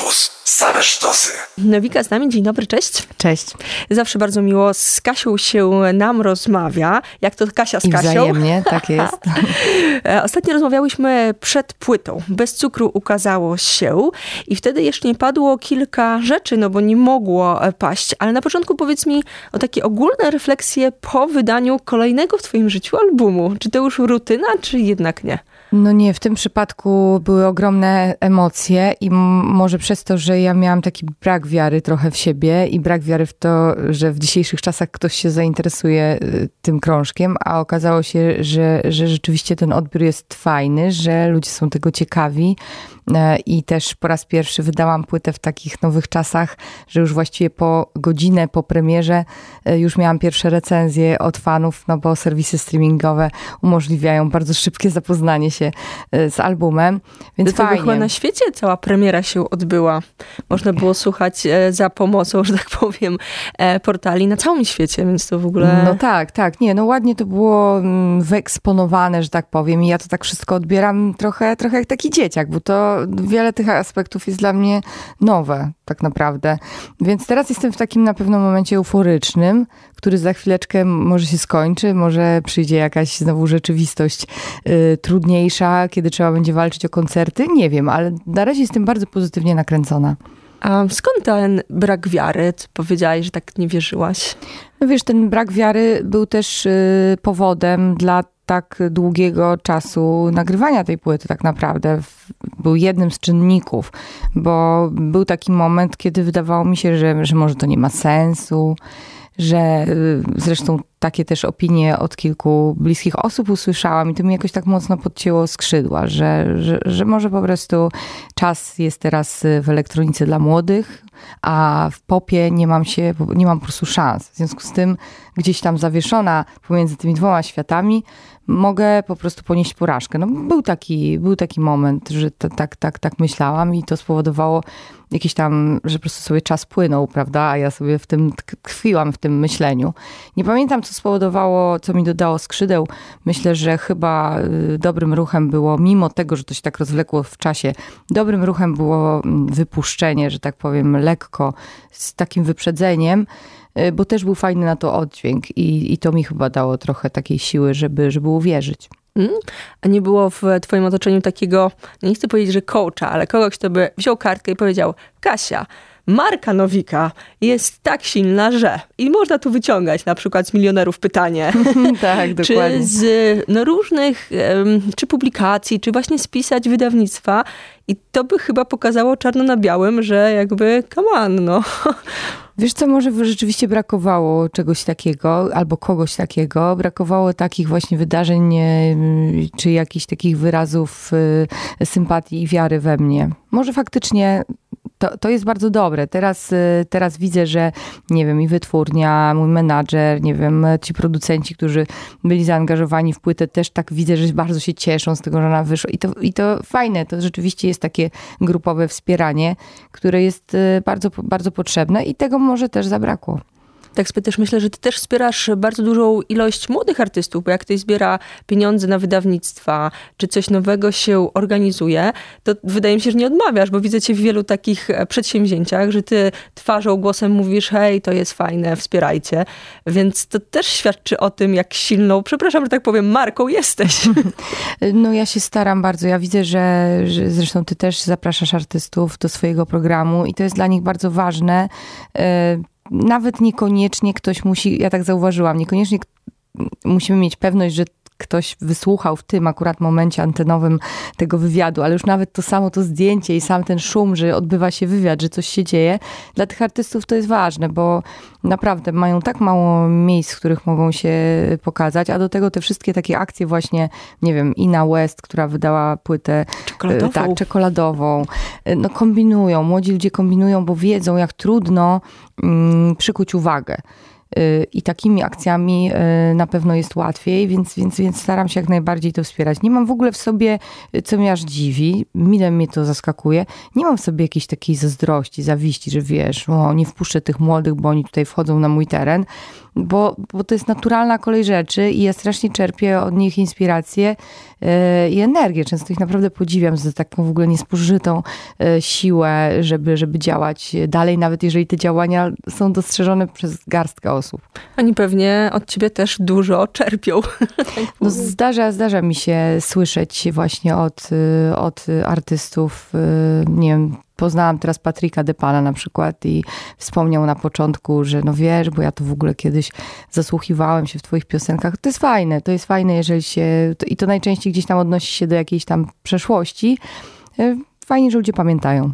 Campus. Same sztosy. Nowika z nami, dzień dobry, cześć. Cześć. Zawsze bardzo miło z Kasią się nam rozmawia. Jak to Kasia z I Kasią? wzajemnie, tak jest. E, Ostatnio rozmawiałyśmy przed płytą. Bez cukru ukazało się i wtedy jeszcze nie padło kilka rzeczy, no bo nie mogło e, paść. Ale na początku powiedz mi o takie ogólne refleksje po wydaniu kolejnego w twoim życiu albumu. Czy to już rutyna, czy jednak nie? No nie, w tym przypadku były ogromne emocje i może przez to, że ja miałam taki brak wiary trochę w siebie i brak wiary w to, że w dzisiejszych czasach ktoś się zainteresuje y, tym krążkiem, a okazało się, że, że rzeczywiście ten odbiór jest fajny, że ludzie są tego ciekawi e, i też po raz pierwszy wydałam płytę w takich nowych czasach, że już właściwie po godzinę po premierze e, już miałam pierwsze recenzje od fanów, no bo serwisy streamingowe umożliwiają bardzo szybkie zapoznanie się e, z albumem, więc tego fajnie. chyba na świecie cała premiera się odbyła. Można było słuchać e, za pomocą, że tak powiem, e, portali na całym świecie, więc to w ogóle... No tak, tak. Nie, no ładnie to było mm, wyeksponowane, że tak powiem. I ja to tak wszystko odbieram trochę, trochę jak taki dzieciak, bo to wiele tych aspektów jest dla mnie nowe, tak naprawdę. Więc teraz jestem w takim na pewno momencie euforycznym, który za chwileczkę może się skończy, może przyjdzie jakaś znowu rzeczywistość y, trudniejsza, kiedy trzeba będzie walczyć o koncerty. Nie wiem, ale na razie jestem bardzo pozytywnie nakręcona. A skąd ten brak wiary? Ty powiedziałaś, że tak nie wierzyłaś. No wiesz, ten brak wiary był też y, powodem dla tak długiego czasu nagrywania tej płyty tak naprawdę. Był jednym z czynników, bo był taki moment, kiedy wydawało mi się, że, że może to nie ma sensu, że y, zresztą takie też opinie od kilku bliskich osób usłyszałam i to mi jakoś tak mocno podcięło skrzydła, że, że, że może po prostu czas jest teraz y, w elektronice dla młodych, a w popie nie mam się, nie mam po prostu szans. W związku z tym gdzieś tam zawieszona pomiędzy tymi dwoma światami mogę po prostu ponieść porażkę. No, był, taki, był taki moment, że to, tak, tak, tak myślałam i to spowodowało jakiś tam, że po prostu sobie czas płynął, prawda, a ja sobie w tym tkwiłam, w tym myśleniu. Nie pamiętam, co spowodowało, co mi dodało skrzydeł. Myślę, że chyba y, dobrym ruchem było, mimo tego, że to się tak rozwlekło w czasie, dobrym ruchem było mm, wypuszczenie, że tak powiem, lekko, z takim wyprzedzeniem, bo też był fajny na to oddźwięk i, i to mi chyba dało trochę takiej siły, żeby, żeby uwierzyć. Mm? A nie było w twoim otoczeniu takiego, nie chcę powiedzieć, że coacha, ale kogoś, kto by wziął kartkę i powiedział, Kasia, marka Nowika jest tak silna, że... I można tu wyciągać na przykład z milionerów pytanie. tak, czy z no, różnych, czy publikacji, czy właśnie spisać wydawnictwa i to by chyba pokazało czarno na białym, że jakby come on, no. Wiesz co, może rzeczywiście brakowało czegoś takiego, albo kogoś takiego. Brakowało takich właśnie wydarzeń, czy jakichś takich wyrazów e, sympatii i wiary we mnie. Może faktycznie to, to jest bardzo dobre. Teraz, e, teraz widzę, że nie wiem, i wytwórnia, mój menadżer, nie wiem, ci producenci, którzy byli zaangażowani w płytę, też tak widzę, że bardzo się cieszą z tego, że ona wyszła. I to, i to fajne, to rzeczywiście jest takie grupowe wspieranie, które jest e, bardzo, bardzo potrzebne i tego może też zabrakło. Tak też myślę, że ty też wspierasz bardzo dużą ilość młodych artystów, bo jak ktoś zbiera pieniądze na wydawnictwa, czy coś nowego się organizuje, to wydaje mi się, że nie odmawiasz, bo widzę cię w wielu takich e, przedsięwzięciach, że ty twarzą, głosem mówisz, hej, to jest fajne, wspierajcie. Więc to też świadczy o tym, jak silną, przepraszam, że tak powiem, marką jesteś. No ja się staram bardzo. Ja widzę, że, że zresztą ty też zapraszasz artystów do swojego programu i to jest dla nich bardzo ważne. Nawet niekoniecznie ktoś musi, ja tak zauważyłam, niekoniecznie musimy mieć pewność, że ktoś wysłuchał w tym akurat momencie antenowym tego wywiadu, ale już nawet to samo to zdjęcie i sam ten szum, że odbywa się wywiad, że coś się dzieje, dla tych artystów to jest ważne, bo naprawdę mają tak mało miejsc, w których mogą się pokazać, a do tego te wszystkie takie akcje właśnie, nie wiem, Ina West, która wydała płytę Czekoladową. tak, czekoladową. No kombinują, młodzi ludzie kombinują, bo wiedzą, jak trudno mm, przykuć uwagę. Y, i takimi akcjami y, na pewno jest łatwiej, więc, więc, więc staram się jak najbardziej to wspierać. Nie mam w ogóle w sobie, co mnie aż dziwi, mile mnie to zaskakuje, nie mam w sobie jakiejś takiej zazdrości, zawiści, że wiesz, o, nie wpuszczę tych młodych, bo oni tutaj wchodzą na mój teren, bo, bo to jest naturalna kolej rzeczy i ja strasznie czerpię od nich inspirację e, i energię. Często ich naprawdę podziwiam za taką w ogóle niespożytą e, siłę, żeby, żeby działać dalej, nawet jeżeli te działania są dostrzeżone przez garstkę osób. Oni pewnie od ciebie też dużo czerpią. No zdarza, zdarza mi się słyszeć właśnie od, e, od artystów, nie wiem, poznałam teraz Patryka Depana na przykład i wspomniał na początku, że no wiesz, bo ja to w ogóle kiedyś zasłuchiwałem się w twoich piosenkach. To jest fajne, to jest fajne, jeżeli się, i to najczęściej gdzieś tam odnosi się do jakiejś tam przeszłości. E, fajnie, że ludzie pamiętają.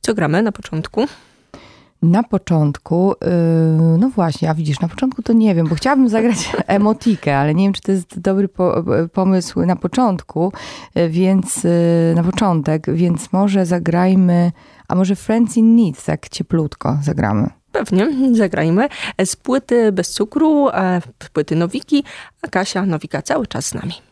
Co gramy na początku? Na początku, yy, no właśnie, a widzisz, na początku to nie wiem, bo chciałabym zagrać emotikę, ale nie wiem, czy to jest dobry po, pomysł na początku, yy, więc yy, na początek, więc może zagrajmy, a może Friends in Need, tak cieplutko zagramy. Pewnie, zagrajmy. Z płyty bez cukru, z płyty Nowiki, a Kasia Nowika cały czas z nami.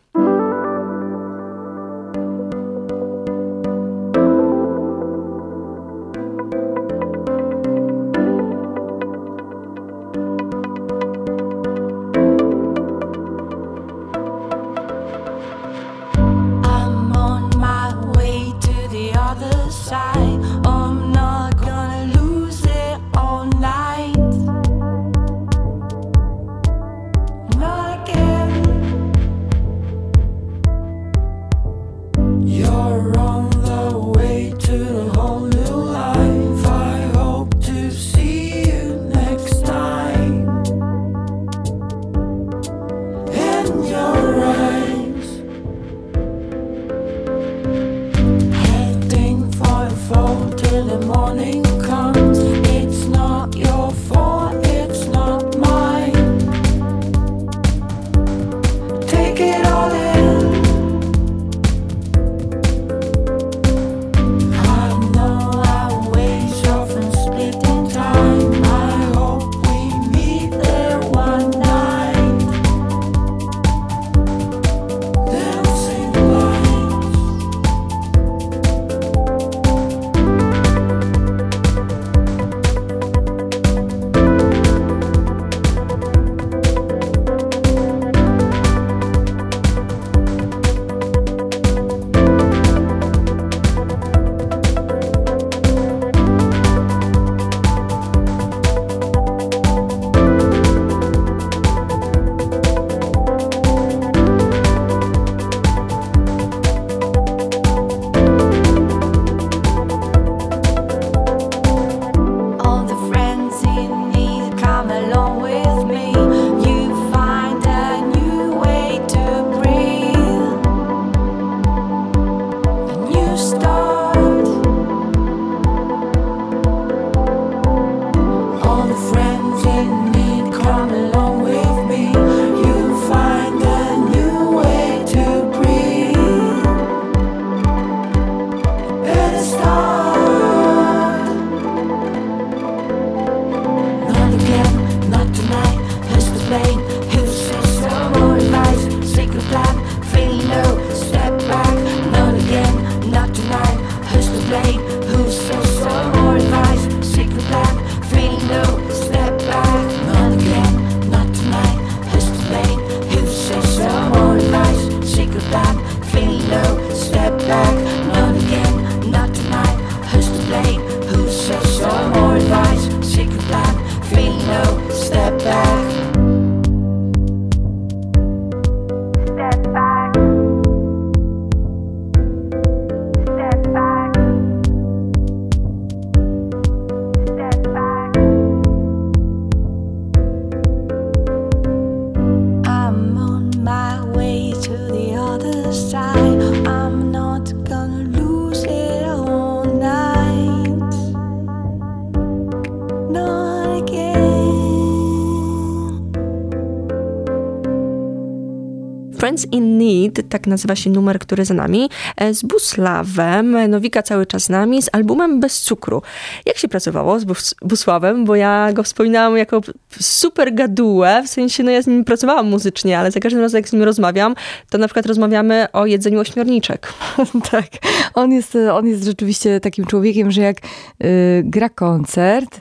Tak nazywa się numer, który za nami, e, z Busławem, Nowika cały czas z nami, z albumem Bez Cukru. Jak się pracowało z Bus Busławem? Bo ja go wspominałam jako super gadułę, w sensie, no ja z nim pracowałam muzycznie, ale za każdym razem, jak z nim rozmawiam, to na przykład rozmawiamy o jedzeniu ośmiorniczek. tak, on jest, on jest rzeczywiście takim człowiekiem, że jak y, gra koncert,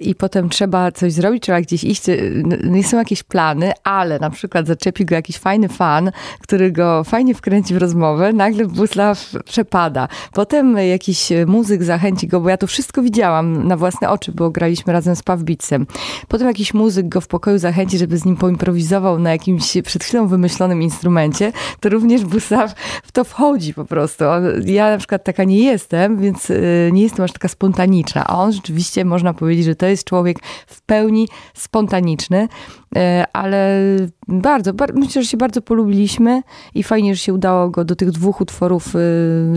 i potem trzeba coś zrobić, trzeba gdzieś iść, y, nie są jakieś plany, ale na przykład zaczepi go jakiś fajny fan, który go fajnie wkręci w rozmowę, nagle Buslaw przepada. Potem jakiś muzyk zachęci go, bo ja to wszystko widziałam na własne oczy, bo graliśmy razem z Pawbicem. Potem jakiś muzyk go w pokoju zachęci, żeby z nim poimprowizował na jakimś przed chwilą wymyślonym instrumencie, to również Buslaw w to wchodzi po prostu. Ja na przykład taka nie jestem, więc y, nie jestem aż taka spontaniczna, a on rzeczywiście można powiedzieć, powiedzieć, że to jest człowiek w pełni spontaniczny, e, ale bardzo, bardzo, myślę, że się bardzo polubiliśmy i fajnie, że się udało go do tych dwóch utworów e,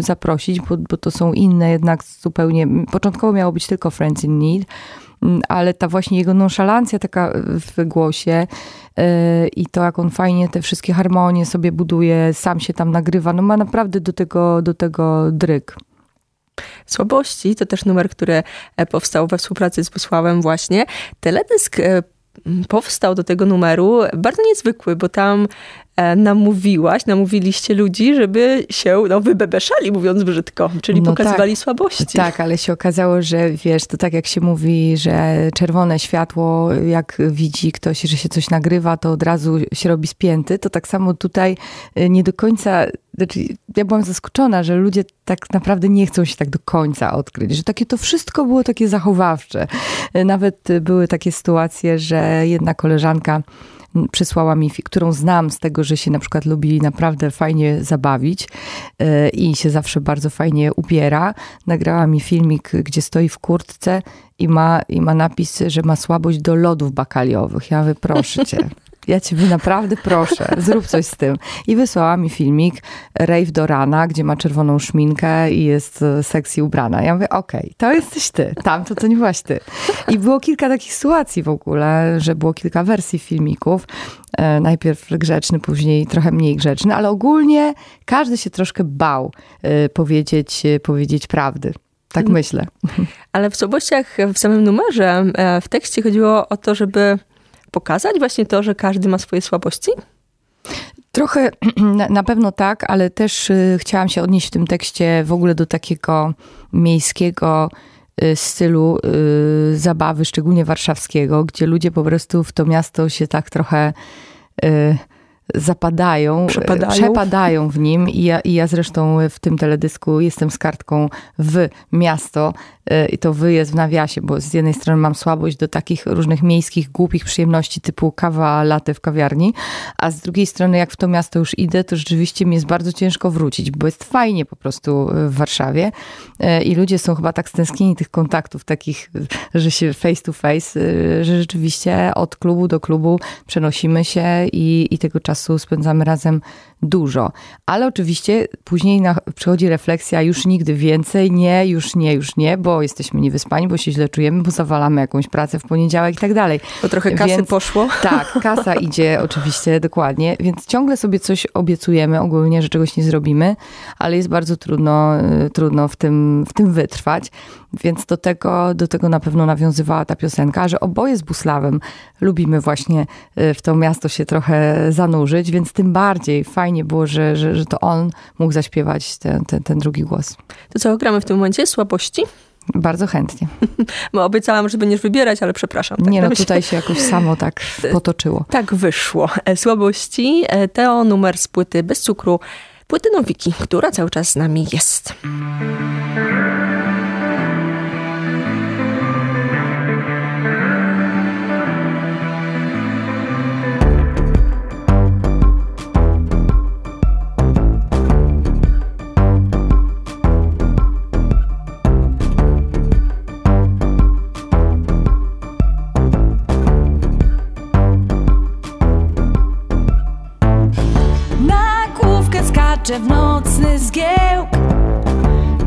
zaprosić, bo, bo to są inne jednak zupełnie. Początkowo miało być tylko Friends in Need, ale ta właśnie jego nonszalancja taka w głosie e, i to, jak on fajnie te wszystkie harmonie sobie buduje, sam się tam nagrywa, no ma naprawdę do tego, do tego dryk. Słabości to też numer, który e, powstał we współpracy z Wysławem właśnie. Teledysk e, powstał do tego numeru bardzo niezwykły, bo tam namówiłaś, namówiliście ludzi, żeby się no, wybebeszali, mówiąc brzydko, czyli no pokazywali tak, słabości. Tak, ale się okazało, że wiesz, to tak jak się mówi, że czerwone światło, jak widzi ktoś, że się coś nagrywa, to od razu się robi spięty, to tak samo tutaj nie do końca znaczy, ja byłam zaskoczona, że ludzie tak naprawdę nie chcą się tak do końca odkryć, że takie to wszystko było takie zachowawcze. Nawet były takie sytuacje, że jedna koleżanka przysłała mi, którą znam z tego, że się na przykład lubi naprawdę fajnie zabawić e, i się zawsze bardzo fajnie ubiera. Nagrała mi filmik, gdzie stoi w kurtce i ma, i ma napis, że ma słabość do lodów bakaliowych. Ja wyproszę cię. ja ciebie naprawdę proszę, zrób coś z tym. I wysłała mi filmik Rave do rana, gdzie ma czerwoną szminkę i jest e, sexy ubrana. Ja mówię, okej, okay, to jesteś ty, tamto to nie byłaś ty. I było kilka takich sytuacji w ogóle, że było kilka wersji filmików. E, najpierw grzeczny, później trochę mniej grzeczny, ale ogólnie każdy się troszkę bał e, powiedzieć, powiedzieć prawdy. Tak mm. myślę. Ale w słabościach w samym numerze, w tekście chodziło o to, żeby pokazać właśnie to, że każdy ma swoje słabości? Trochę na pewno tak, ale też y, chciałam się odnieść w tym tekście w ogóle do takiego miejskiego y, stylu y, zabawy, szczególnie warszawskiego, gdzie ludzie po prostu w to miasto się tak trochę zapadają, przepadają. przepadają w nim I ja, i ja zresztą w tym teledysku jestem z kartką w miasto Y, i to wy jest w nawiasie, bo z jednej strony mam słabość do takich różnych miejskich, głupich przyjemności typu kawa, latte w kawiarni, a z drugiej strony jak w to miasto już idę, to rzeczywiście mi jest bardzo ciężko wrócić, bo jest fajnie po prostu w Warszawie y, i ludzie są chyba tak stęsknieni tych kontaktów takich, że się face to face, że rzeczywiście od klubu do klubu przenosimy się i, i tego czasu spędzamy razem dużo. Ale oczywiście później na, przychodzi refleksja, już nigdy więcej, nie, już nie, już nie, bo jesteśmy niewyspani, bo się źle czujemy, bo zawalamy jakąś pracę w poniedziałek i tak dalej. Bo trochę kasy więc, poszło. Tak, kasa idzie oczywiście, dokładnie, więc ciągle sobie coś obiecujemy ogólnie, że czegoś nie zrobimy, ale jest bardzo trudno, y, trudno w tym, w tym wytrwać. Więc do tego, do tego na pewno nawiązywała ta piosenka, że oboje z Buslawem lubimy właśnie y, w to miasto się trochę zanurzyć, więc tym bardziej fajnie było, że, że, że to on mógł zaśpiewać ten, ten, ten drugi głos. To co, gramy w tym momencie? Słabości? Bardzo chętnie. Bo obiecałam, że będziesz wybierać, ale przepraszam. Tak nie no, tutaj się jakoś samo tak potoczyło. Tak wyszło. E, słabości. E, Teo numer z płyty bez cukru. Płyty Nowiki, która cały czas z nami jest. skacze w nocny zgiełk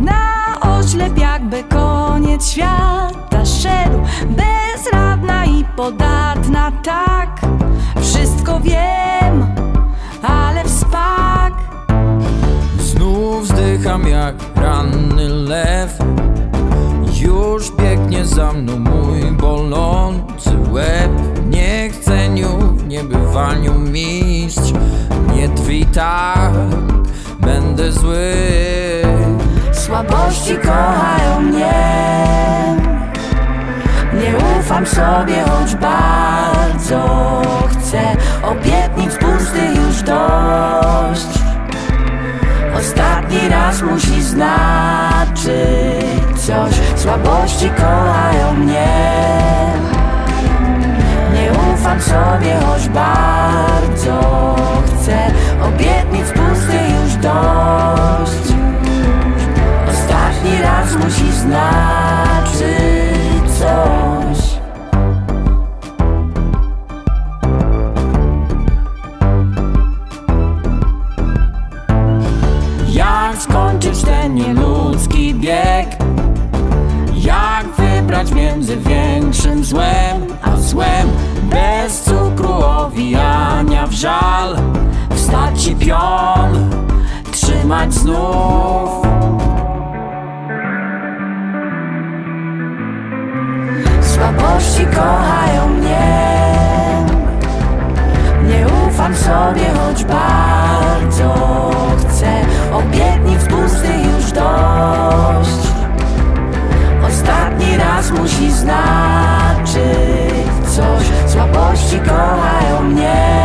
Na oślep jakby koniec świata szedł. Bezradna i podatna tak. Wszystko wiem, ale wspak Znów zdycham jak ranny lew. Już biegnie za mną mój bolący łeb. Nie chceniu, nie bywaniu mistrz. Nie twita będę zły. Słabości kochają mnie. Nie ufam sobie, choć bardzo chcę Obietnic pustych już dość. Ostatni raz musi znaczyć coś. Słabości kochają mnie. Nie ufam sobie, choć bardzo chcę dość Ostatni raz musi znaczyć coś Jak skończyć ten nieludzki bieg? Jak wybrać między większym złem a złem? Bez cukru owijania w żal Wstać i pion, trzymać znów. Słabości kochają mnie. Nie ufam sobie, choć bardzo chcę. Obietnic pustych już dość. Ostatni raz musi znaczyć coś. Słabości kochają mnie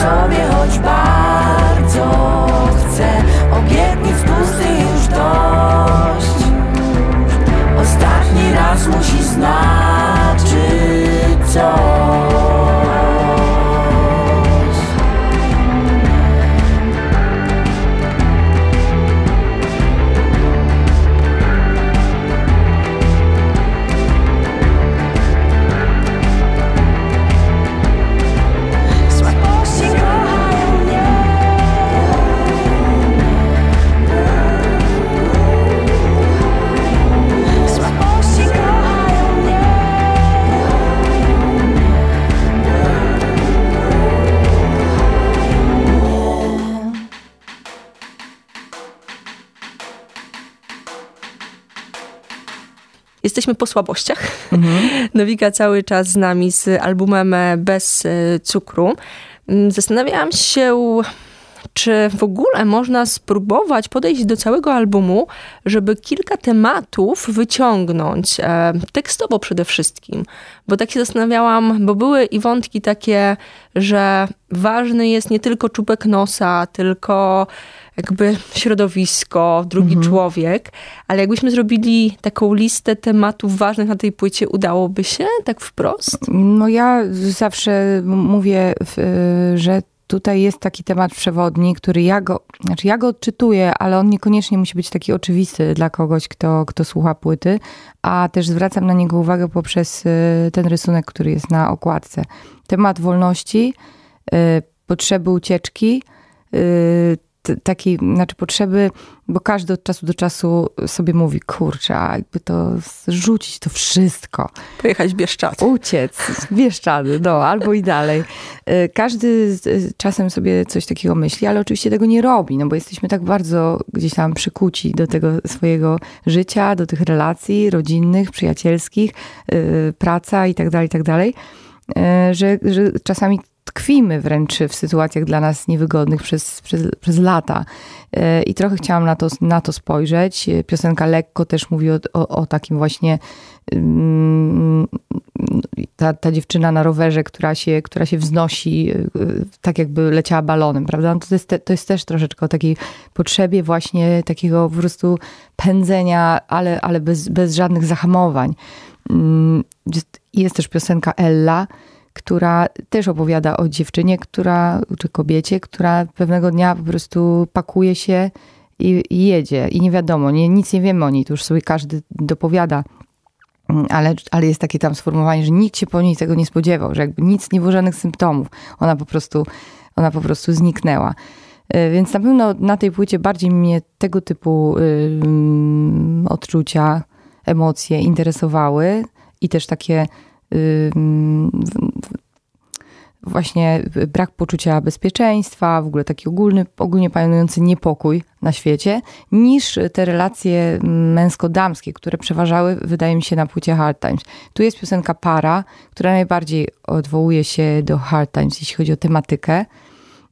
sobie, choć bardzo chcę. Obietnic pustych już dość. Ostatni raz musi znaczyć coś Jesteśmy po słabościach. Nowika cały czas z nami z albumem Bez e, cukru. Mm, Zastanawiałam się, czy w ogóle można spróbować podejść do całego albumu, żeby kilka tematów wyciągnąć, e, tekstowo przede wszystkim. Bo tak się zastanawiałam, bo były i wątki takie, że ważny jest nie tylko czubek nosa, tylko jakby środowisko, drugi człowiek, ale jakbyśmy zrobili taką listę tematów ważnych na tej płycie, udałoby się tak wprost? No ja zawsze mówię, że tutaj jest taki temat przewodni, który ja go, znaczy ja go odczytuję, ale on niekoniecznie musi być taki oczywisty dla kogoś, kto, kto słucha płyty, a też zwracam na niego uwagę poprzez y, ten rysunek, który jest na okładce. Temat wolności, y, potrzeby ucieczki, y, takiej, znaczy potrzeby, bo każdy od czasu do czasu sobie mówi, kurczę, a jakby to zrzucić to wszystko Pojechać w Bieszczad. uciec Bieszczady, no, albo i dalej. Y, Każdy y, czasem sobie coś takiego myśli, ale oczywiście tego nie robi, no bo jesteśmy tak bardzo gdzieś tam przykuci do tego swojego życia, do tych relacji rodzinnych, przyjacielskich, y, praca i tak dalej, i tak dalej, że, że czasami tkwimy wręcz w sytuacjach dla nas niewygodnych przez, przez, przez lata. Y, I trochę chciałam na to, na to spojrzeć. Piosenka lekko też mówi o, o, o takim właśnie mm, ta, ta dziewczyna na rowerze, która się, która się wznosi, y, tak jakby leciała balonem, prawda? No to, jest te, to jest też troszeczkę o takiej potrzebie właśnie takiego po prostu pędzenia, ale, ale bez, bez żadnych zahamowań. Mm, Jest, jest też piosenka Ella, która też opowiada o dziewczynie, która, czy kobiecie, która pewnego dnia po prostu pakuje się i, i jedzie. I nie wiadomo, nie, nic nie wiemy o niej, to już sobie każdy dopowiada. Mm, Ale, ale jest takie tam sformułowanie, że nikt się po niej tego nie spodziewał, że jakby nic, nie było żadnych symptomów. Ona po prostu, ona po prostu zniknęła. Y, Więc na pewno na tej płycie bardziej mnie tego typu odczucia, emocje interesowały i też takie właśnie brak poczucia bezpieczeństwa, w ogóle taki ogólny, ogólnie panujący niepokój na świecie, niż te relacje męsko-damskie, które przeważały, wydaje mi się, na płycie Hard Times. Tu jest piosenka Para, która najbardziej odwołuje się do Hard Times, jeśli chodzi o tematykę,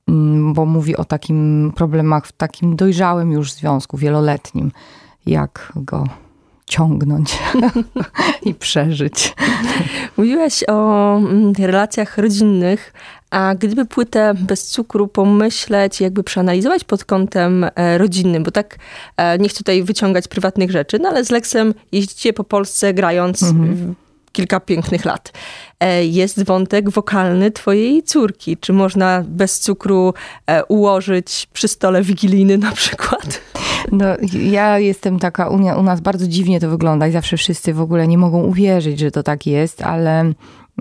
mm, bo mówi o takim problemach w takim dojrzałym już związku, wieloletnim, jak go ciągnąć i przeżyć. Mówiłaś o mm, relacjach rodzinnych, a gdyby płytę bez cukru pomyśleć, jakby przeanalizować pod kątem e, rodzinnym, bo tak e, nie chcę tutaj wyciągać prywatnych rzeczy, no ale z Leksem jeździcie po Polsce grając w kilka pięknych lat. E, Jest wątek wokalny twojej córki. Czy można bez cukru e, ułożyć przy stole wigilijny na przykład? No, ja jestem taka, u, u nas bardzo dziwnie to wygląda i zawsze wszyscy w ogóle nie mogą uwierzyć, że to tak jest, ale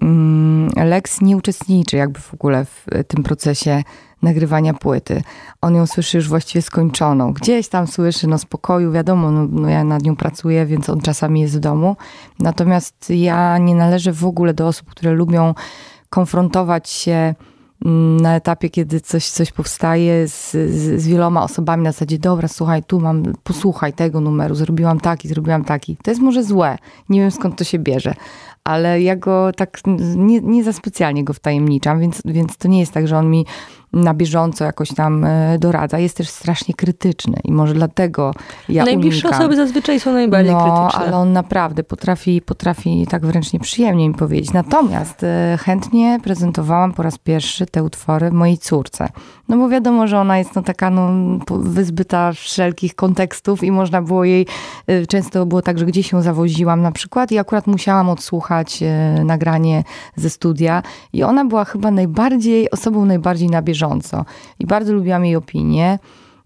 mm, Lex nie uczestniczy jakby w ogóle w tym procesie nagrywania płyty. On ją słyszy już właściwie skończoną. Gdzieś tam słyszy, no spokoju, wiadomo, no, no ja nad nią pracuję, więc on czasami jest w domu. Natomiast ja nie należę w ogóle do osób, które lubią konfrontować się mm, na etapie, kiedy coś, coś powstaje z, z, z wieloma osobami na zasadzie, dobra, słuchaj, tu mam, posłuchaj tego numeru, zrobiłam taki, zrobiłam taki. To jest może złe, nie wiem skąd to się bierze, ale ja go tak nie, nie za specjalnie go wtajemniczam, więc, więc to nie jest tak, że on mi na bieżąco jakoś tam e, doradza. Jest też strasznie krytyczny i może dlatego ja Najbliższe unikam. osoby zazwyczaj są najbardziej no, krytyczne. ale on naprawdę potrafi, potrafi tak wręcz nieprzyjemnie mi powiedzieć. Natomiast e, chętnie prezentowałam po raz pierwszy te utwory mojej córce. No bo wiadomo, że ona jest no, taka no, wyzbyta wszelkich kontekstów i można było jej, e, często było tak, że gdzieś ją zawoziłam na przykład i akurat musiałam odsłuchać nagranie ze studia i ona była chyba najbardziej, osobą najbardziej na bieżąco. I bardzo lubiłam jej opinię.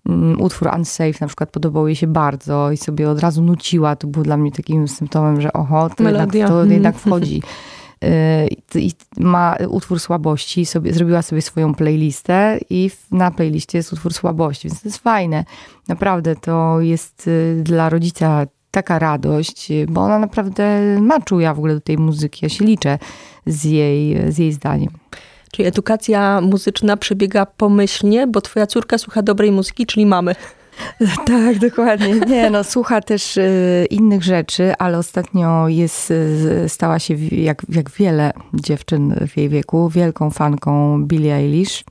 Mm, Utwór Unsafe na przykład podobał jej się bardzo i sobie od razu nuciła. To było dla mnie takim symptomem, że oho, to, jednak, to Mhm. jednak wchodzi. Y, I ma utwór słabości, sobie, zrobiła sobie swoją playlistę i na playliście jest utwór słabości, więc to jest fajne. Naprawdę to jest y, dla rodzica taka radość, y, bo ona naprawdę ma czuja w ogóle do tej muzyki. Ja się liczę z jej, z jej zdaniem. Czyli edukacja muzyczna przebiega pomyślnie, bo twoja córka słucha dobrej muzyki, czyli mamy. Tak, dokładnie. Nie, no słucha też y, innych rzeczy, ale ostatnio jest, y, stała się, jak, jak wiele dziewczyn w jej wieku, wielką fanką Billie Eilish.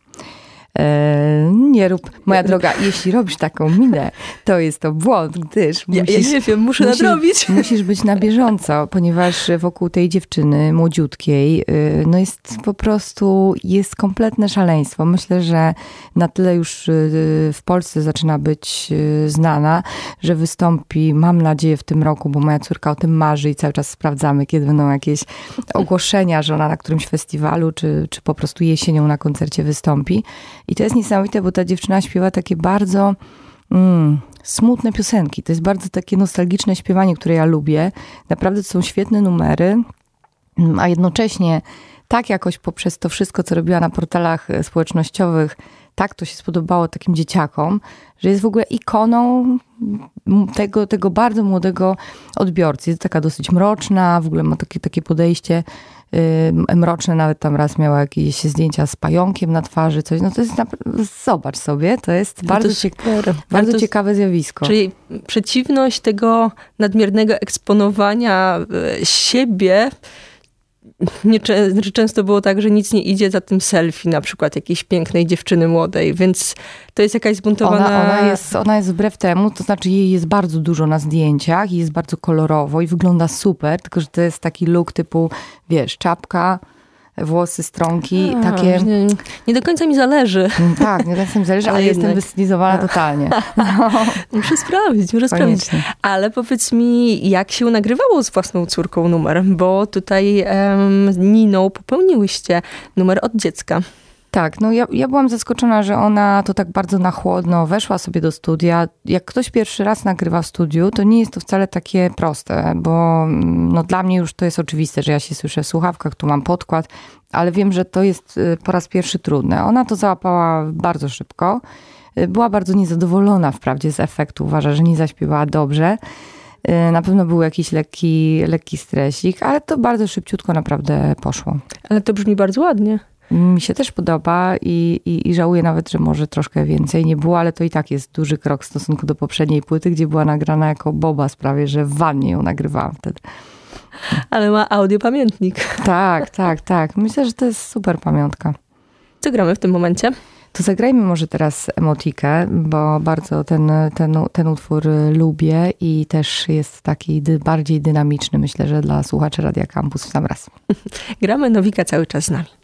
E, nie rób, moja droga, jeśli robisz taką minę, to jest to błąd, gdyż Ja, musisz, ja nie wiem, muszę musisz- nadrobić. Musisz być na bieżąco, ponieważ wokół tej dziewczyny młodziutkiej, y, no jest po prostu, jest kompletne szaleństwo. Myślę, że na tyle już y, w Polsce zaczyna być y, znana, że wystąpi, mam nadzieję, w tym roku, bo moja córka o tym marzy i cały czas sprawdzamy, kiedy będą jakieś ogłoszenia, że ona na którymś festiwalu, czy, czy po prostu jesienią na koncercie wystąpi. I to jest niesamowite, bo ta dziewczyna śpiewa takie bardzo mm, smutne piosenki. To jest bardzo takie nostalgiczne śpiewanie, które ja lubię. Naprawdę to są świetne numery, mm, a jednocześnie tak jakoś poprzez to wszystko, co robiła na portalach e, społecznościowych, tak to się spodobało takim dzieciakom, że jest w ogóle ikoną m, tego, tego bardzo młodego odbiorcy. Jest taka dosyć mroczna, w ogóle ma takie, takie podejście mroczne, nawet tam raz miała jakieś zdjęcia z pająkiem na twarzy, coś. No to jest, zobacz sobie, to jest bardzo, to ciek- super. bardzo ciekawe zjawisko. Czyli przeciwność tego nadmiernego eksponowania e, siebie. Nie, znaczy często było tak, że nic nie idzie za tym selfie, na przykład jakiejś pięknej dziewczyny młodej, więc to jest jakaś zbuntowana... Ona, ona, jest, ona jest wbrew temu, to znaczy jej jest bardzo dużo na zdjęciach i jest bardzo kolorowo i wygląda super, tylko że to jest taki look typu, wiesz, czapka, włosy, stronki, takie... Nie, nie do końca mi zależy. Mm, Tak, nie tak mi zależy, ale, Ale jestem wystylizowana totalnie. Muszę sprawdzić, muszę sprawdzić. Koniecznie. Ale powiedz mi, jak się nagrywało z własną córką numer? Bo tutaj z Niną popełniłyście numer od dziecka. Tak, no ja, ja byłam zaskoczona, że ona to tak bardzo na chłodno weszła sobie do studia. Jak ktoś pierwszy raz nagrywa w studiu, to nie jest to wcale takie proste, bo mm, no, dla mnie już to jest oczywiste, że ja się słyszę w słuchawkach, tu mam podkład, ale wiem, że to jest y, po raz pierwszy trudne. Ona to załapała bardzo szybko. Y, Była bardzo niezadowolona wprawdzie z efektu, uważa, że nie zaśpiewała dobrze. Y, Na pewno był jakiś lekki, lekki stresik, ale to bardzo szybciutko naprawdę poszło. Ale to brzmi bardzo ładnie. Mi się też podoba i, i, i żałuję nawet, że może troszkę więcej nie było, ale to i tak jest duży krok w stosunku do poprzedniej płyty, gdzie była nagrana jako Boba sprawie, że w wannie ją nagrywałam wtedy. Ale ma audiopamiętnik. Tak, tak, tak. Myślę, że to jest super pamiątka. Co gramy w tym momencie? To zagrajmy może teraz Emotikę, bo bardzo ten, ten, ten utwór lubię i też jest taki dy, bardziej dynamiczny, myślę, że dla słuchaczy Radia Campus w sam raz. Gramy Nowika cały czas z nami.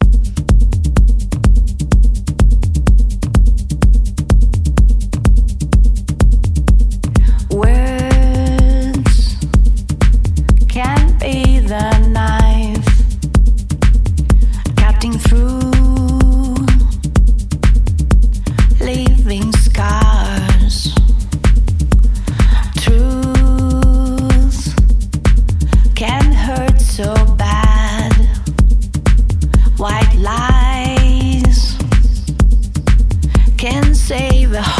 lies can save a heart.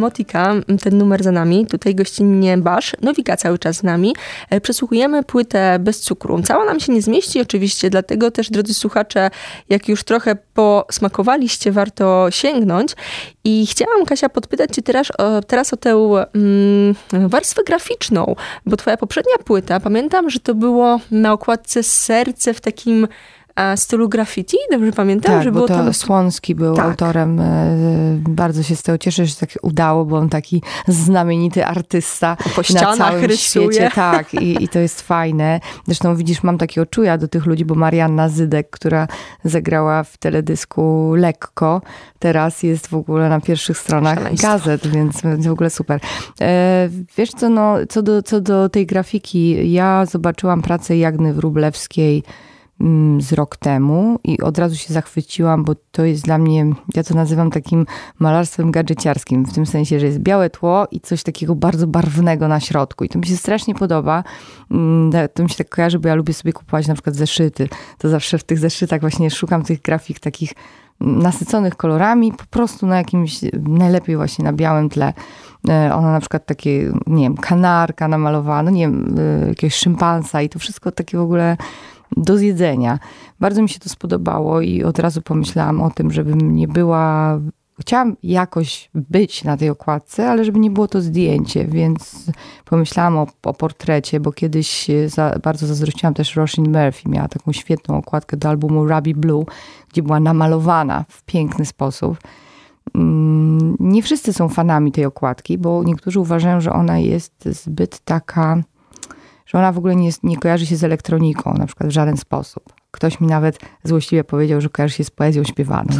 Emotika, ten numer za nami, tutaj gościnnie Basz, Nowika cały czas z nami. E, przesłuchujemy płytę bez cukru. Cała nam się nie zmieści oczywiście, dlatego też, drodzy słuchacze, jak już trochę posmakowaliście, warto sięgnąć. I chciałam, Kasia, podpytać cię teraz o, teraz o tę mm, warstwę graficzną, bo twoja poprzednia płyta, pamiętam, że to było na okładce serce w takim stylu graffiti, dobrze pamiętam? Tak, że bo było to tam... Słonski był Tak. autorem. e, Bardzo się z tego cieszę, że się tak udało, bo on taki znamienity artysta Po na całym rysuje. świecie. Tak, i, i to jest fajne. Zresztą widzisz, mam takiego czuja do tych ludzi, bo Marianna Zydek, która zagrała w teledysku Lekko, teraz jest w ogóle na pierwszych stronach Szaleństwo. gazet, więc w ogóle super. E, wiesz co, no, co, do, co do tej grafiki, ja zobaczyłam pracę Jagny Wróblewskiej z rok temu i od razu się zachwyciłam, bo to jest dla mnie, ja to nazywam takim malarstwem gadżeciarskim, w tym sensie, że jest białe tło i coś takiego bardzo barwnego na środku i to mi się strasznie podoba. Mm, To mi się tak kojarzy, bo ja lubię sobie kupować na przykład zeszyty. To zawsze w tych zeszytach właśnie szukam tych grafik takich nasyconych kolorami, po prostu na jakimś, najlepiej właśnie na białym tle. E, Ona na przykład takie, nie wiem, kanarka namalowana, no nie wiem, e, jakiegoś szympansa i to wszystko takie w ogóle do zjedzenia. Bardzo mi się to spodobało i od razu pomyślałam o tym, żebym nie była. Chciałam jakoś być na tej okładce, ale żeby nie było to zdjęcie, więc pomyślałam o, o portrecie, bo kiedyś e, za, bardzo zazdrościłam też Roisin Murphy. Miała taką świetną okładkę do albumu Ruby Blue, gdzie była namalowana w piękny sposób. Mm, Nie wszyscy są fanami tej okładki, bo niektórzy uważają, że ona jest zbyt taka, że ona w ogóle nie, jest, nie kojarzy się z elektroniką, na przykład w żaden sposób. Ktoś mi nawet złośliwie powiedział, że kojarzy się z poezją śpiewaną.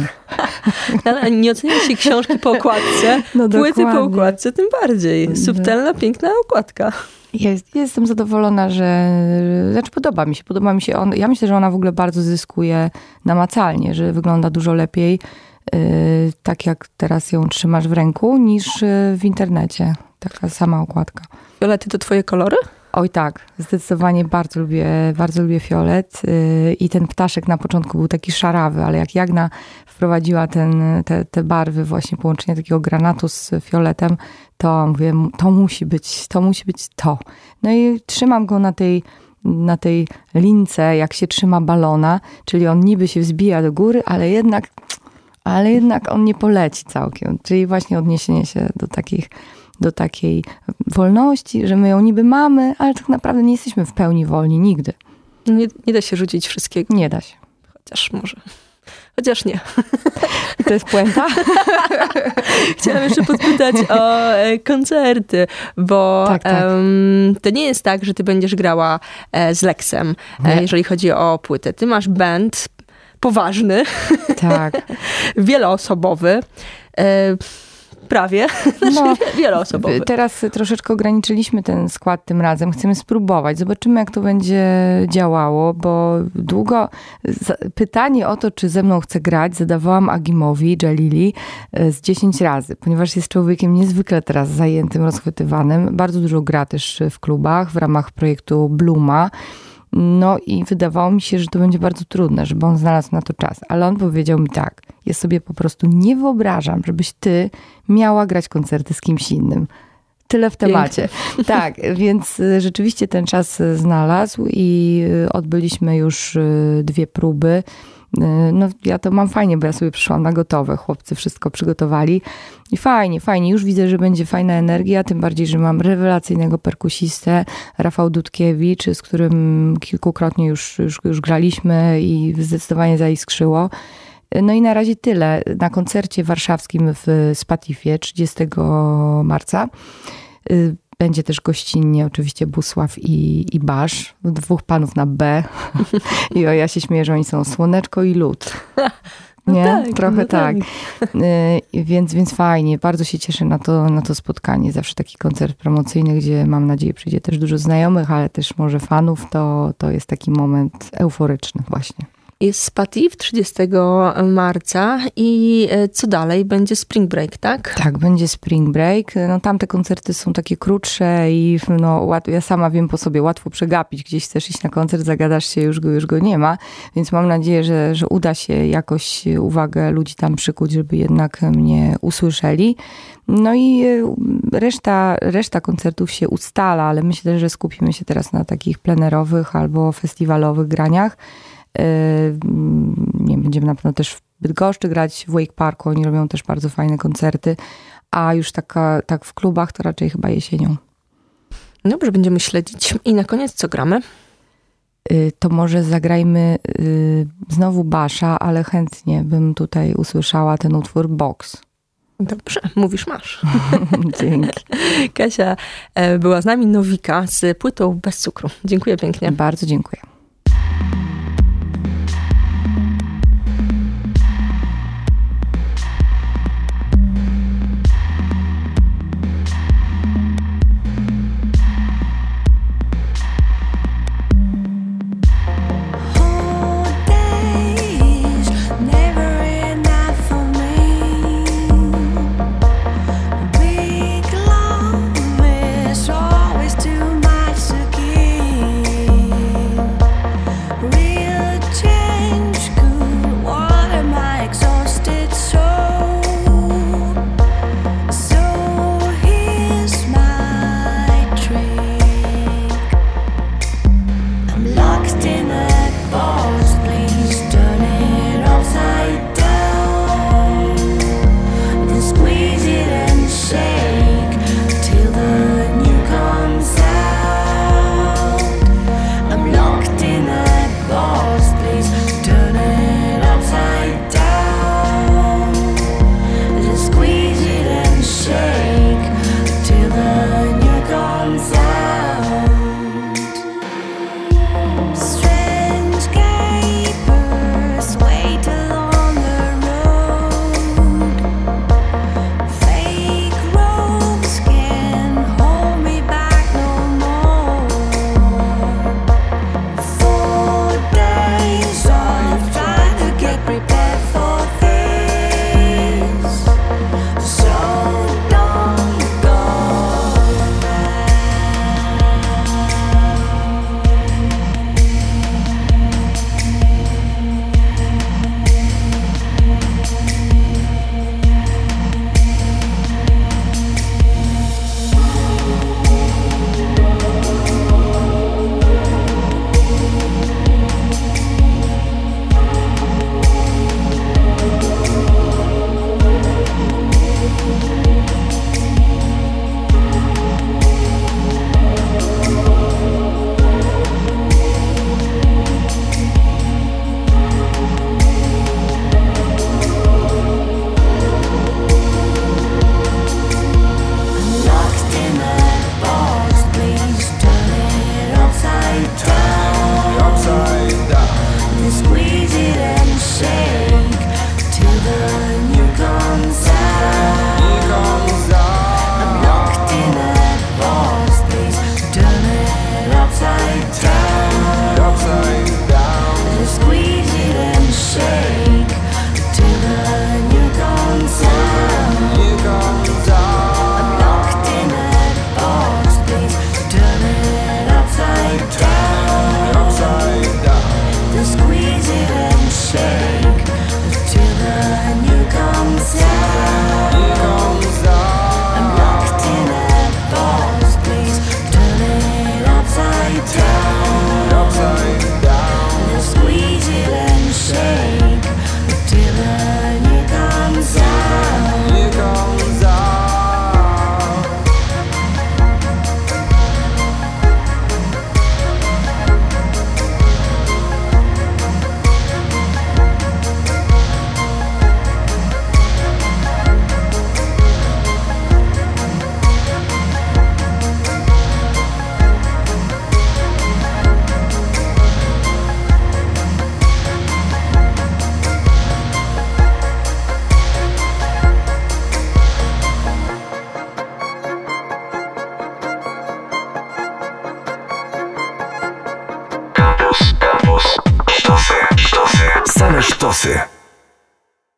Ale nie ocenia się książki po okładce, No płyty po dokładnie. okładce tym bardziej. Subtelna, piękna okładka. Jest, jestem zadowolona, że. Znaczy, podoba mi się. Podoba mi się on. Ja myślę, że ona w ogóle bardzo zyskuje namacalnie, że wygląda dużo lepiej, yy, tak jak teraz ją trzymasz w ręku, niż yy, w internecie. Taka sama okładka. Violety to twoje kolory? Oj tak, zdecydowanie bardzo lubię, bardzo lubię fiolet yy, i ten ptaszek na początku był taki szarawy, ale jak Jagna wprowadziła ten, te, te barwy, właśnie połączenie takiego granatu z fioletem, to mówię, to musi być, to musi być to. No i trzymam go na tej, na tej lince, jak się trzyma balona, czyli on niby się wzbija do góry, ale jednak, ale jednak on nie poleci całkiem. Czyli właśnie odniesienie się do takich do takiej wolności, że my ją niby mamy, ale tak naprawdę nie jesteśmy w pełni wolni nigdy. Nie, nie da się rzucić wszystkiego, Nie da się. chociaż może. Chociaż nie. To jest puenta? Chciałam jeszcze podpytać o e, koncerty, bo Tak, tak. em, to nie jest tak, że ty będziesz grała e, z Lexem, e, jeżeli chodzi o płytę. Ty masz band poważny, Tak. wieloosobowy, e, prawie, No, wieloosobowy. teraz troszeczkę ograniczyliśmy ten skład tym razem. Chcemy spróbować. Zobaczymy, jak to będzie działało, bo długo pytanie o to, czy ze mną chce grać, zadawałam Agimowi, Jalili e, z 10 razy, ponieważ jest człowiekiem niezwykle teraz zajętym, rozchwytywanym. Bardzo dużo gra też w klubach w ramach projektu Bluma. No i wydawało mi się, że to będzie bardzo trudne, żeby on znalazł na to czas. Ale on powiedział mi tak, ja sobie po prostu nie wyobrażam, żebyś ty miała grać koncerty z kimś innym. Tyle w temacie. Tak, więc y, rzeczywiście ten czas y, znalazł i y, odbyliśmy już dwie próby. Y, No, ja to mam fajnie, bo ja sobie przyszłam na gotowe. Chłopcy wszystko przygotowali. I fajnie, fajnie. Już widzę, że będzie fajna energia, tym bardziej, że mam rewelacyjnego perkusistę, Rafał Dudkiewicz, z którym kilkukrotnie już, już, już graliśmy i zdecydowanie zaiskrzyło. No i na razie tyle. Na koncercie warszawskim w Spatifie 30 marca y, będzie też gościnnie oczywiście Busław i, i Basz, dwóch panów na B. I o, ja się śmieję, że oni są słoneczko i lód. Nie? tak, Trochę no tak. tak. Y, Więc, więc fajnie, bardzo się cieszę na to, na to spotkanie. Zawsze taki koncert promocyjny, gdzie mam nadzieję przyjdzie też dużo znajomych, ale też może fanów, to, to jest taki moment euforyczny właśnie. Jest Spatif 30 marca i e, co dalej? Będzie Spring Break, tak? Tak, będzie Spring Break. No, tamte koncerty są takie krótsze i no, ja sama wiem po sobie, łatwo przegapić. Gdzieś chcesz iść na koncert, zagadasz się, już go, już go nie ma. Więc mam nadzieję, że, że uda się jakoś uwagę ludzi tam przykuć, żeby jednak mnie usłyszeli. No i e, reszta, reszta koncertów się ustala, ale myślę, że skupimy się teraz na takich plenerowych albo festiwalowych graniach. E, nie będziemy na pewno też w Bydgoszczy grać w Wake Parku, oni robią też bardzo fajne koncerty, a już taka, tak w klubach to raczej chyba jesienią. Dobrze, będziemy śledzić. I na koniec co gramy? E, to może zagrajmy znowu Basza, ale chętnie bym tutaj usłyszała ten utwór Box. Dobrze, mówisz masz. Dzięki. Kasia e, była z nami, Nowika, z płytą bez cukru. Dziękuję pięknie. Bardzo dziękuję.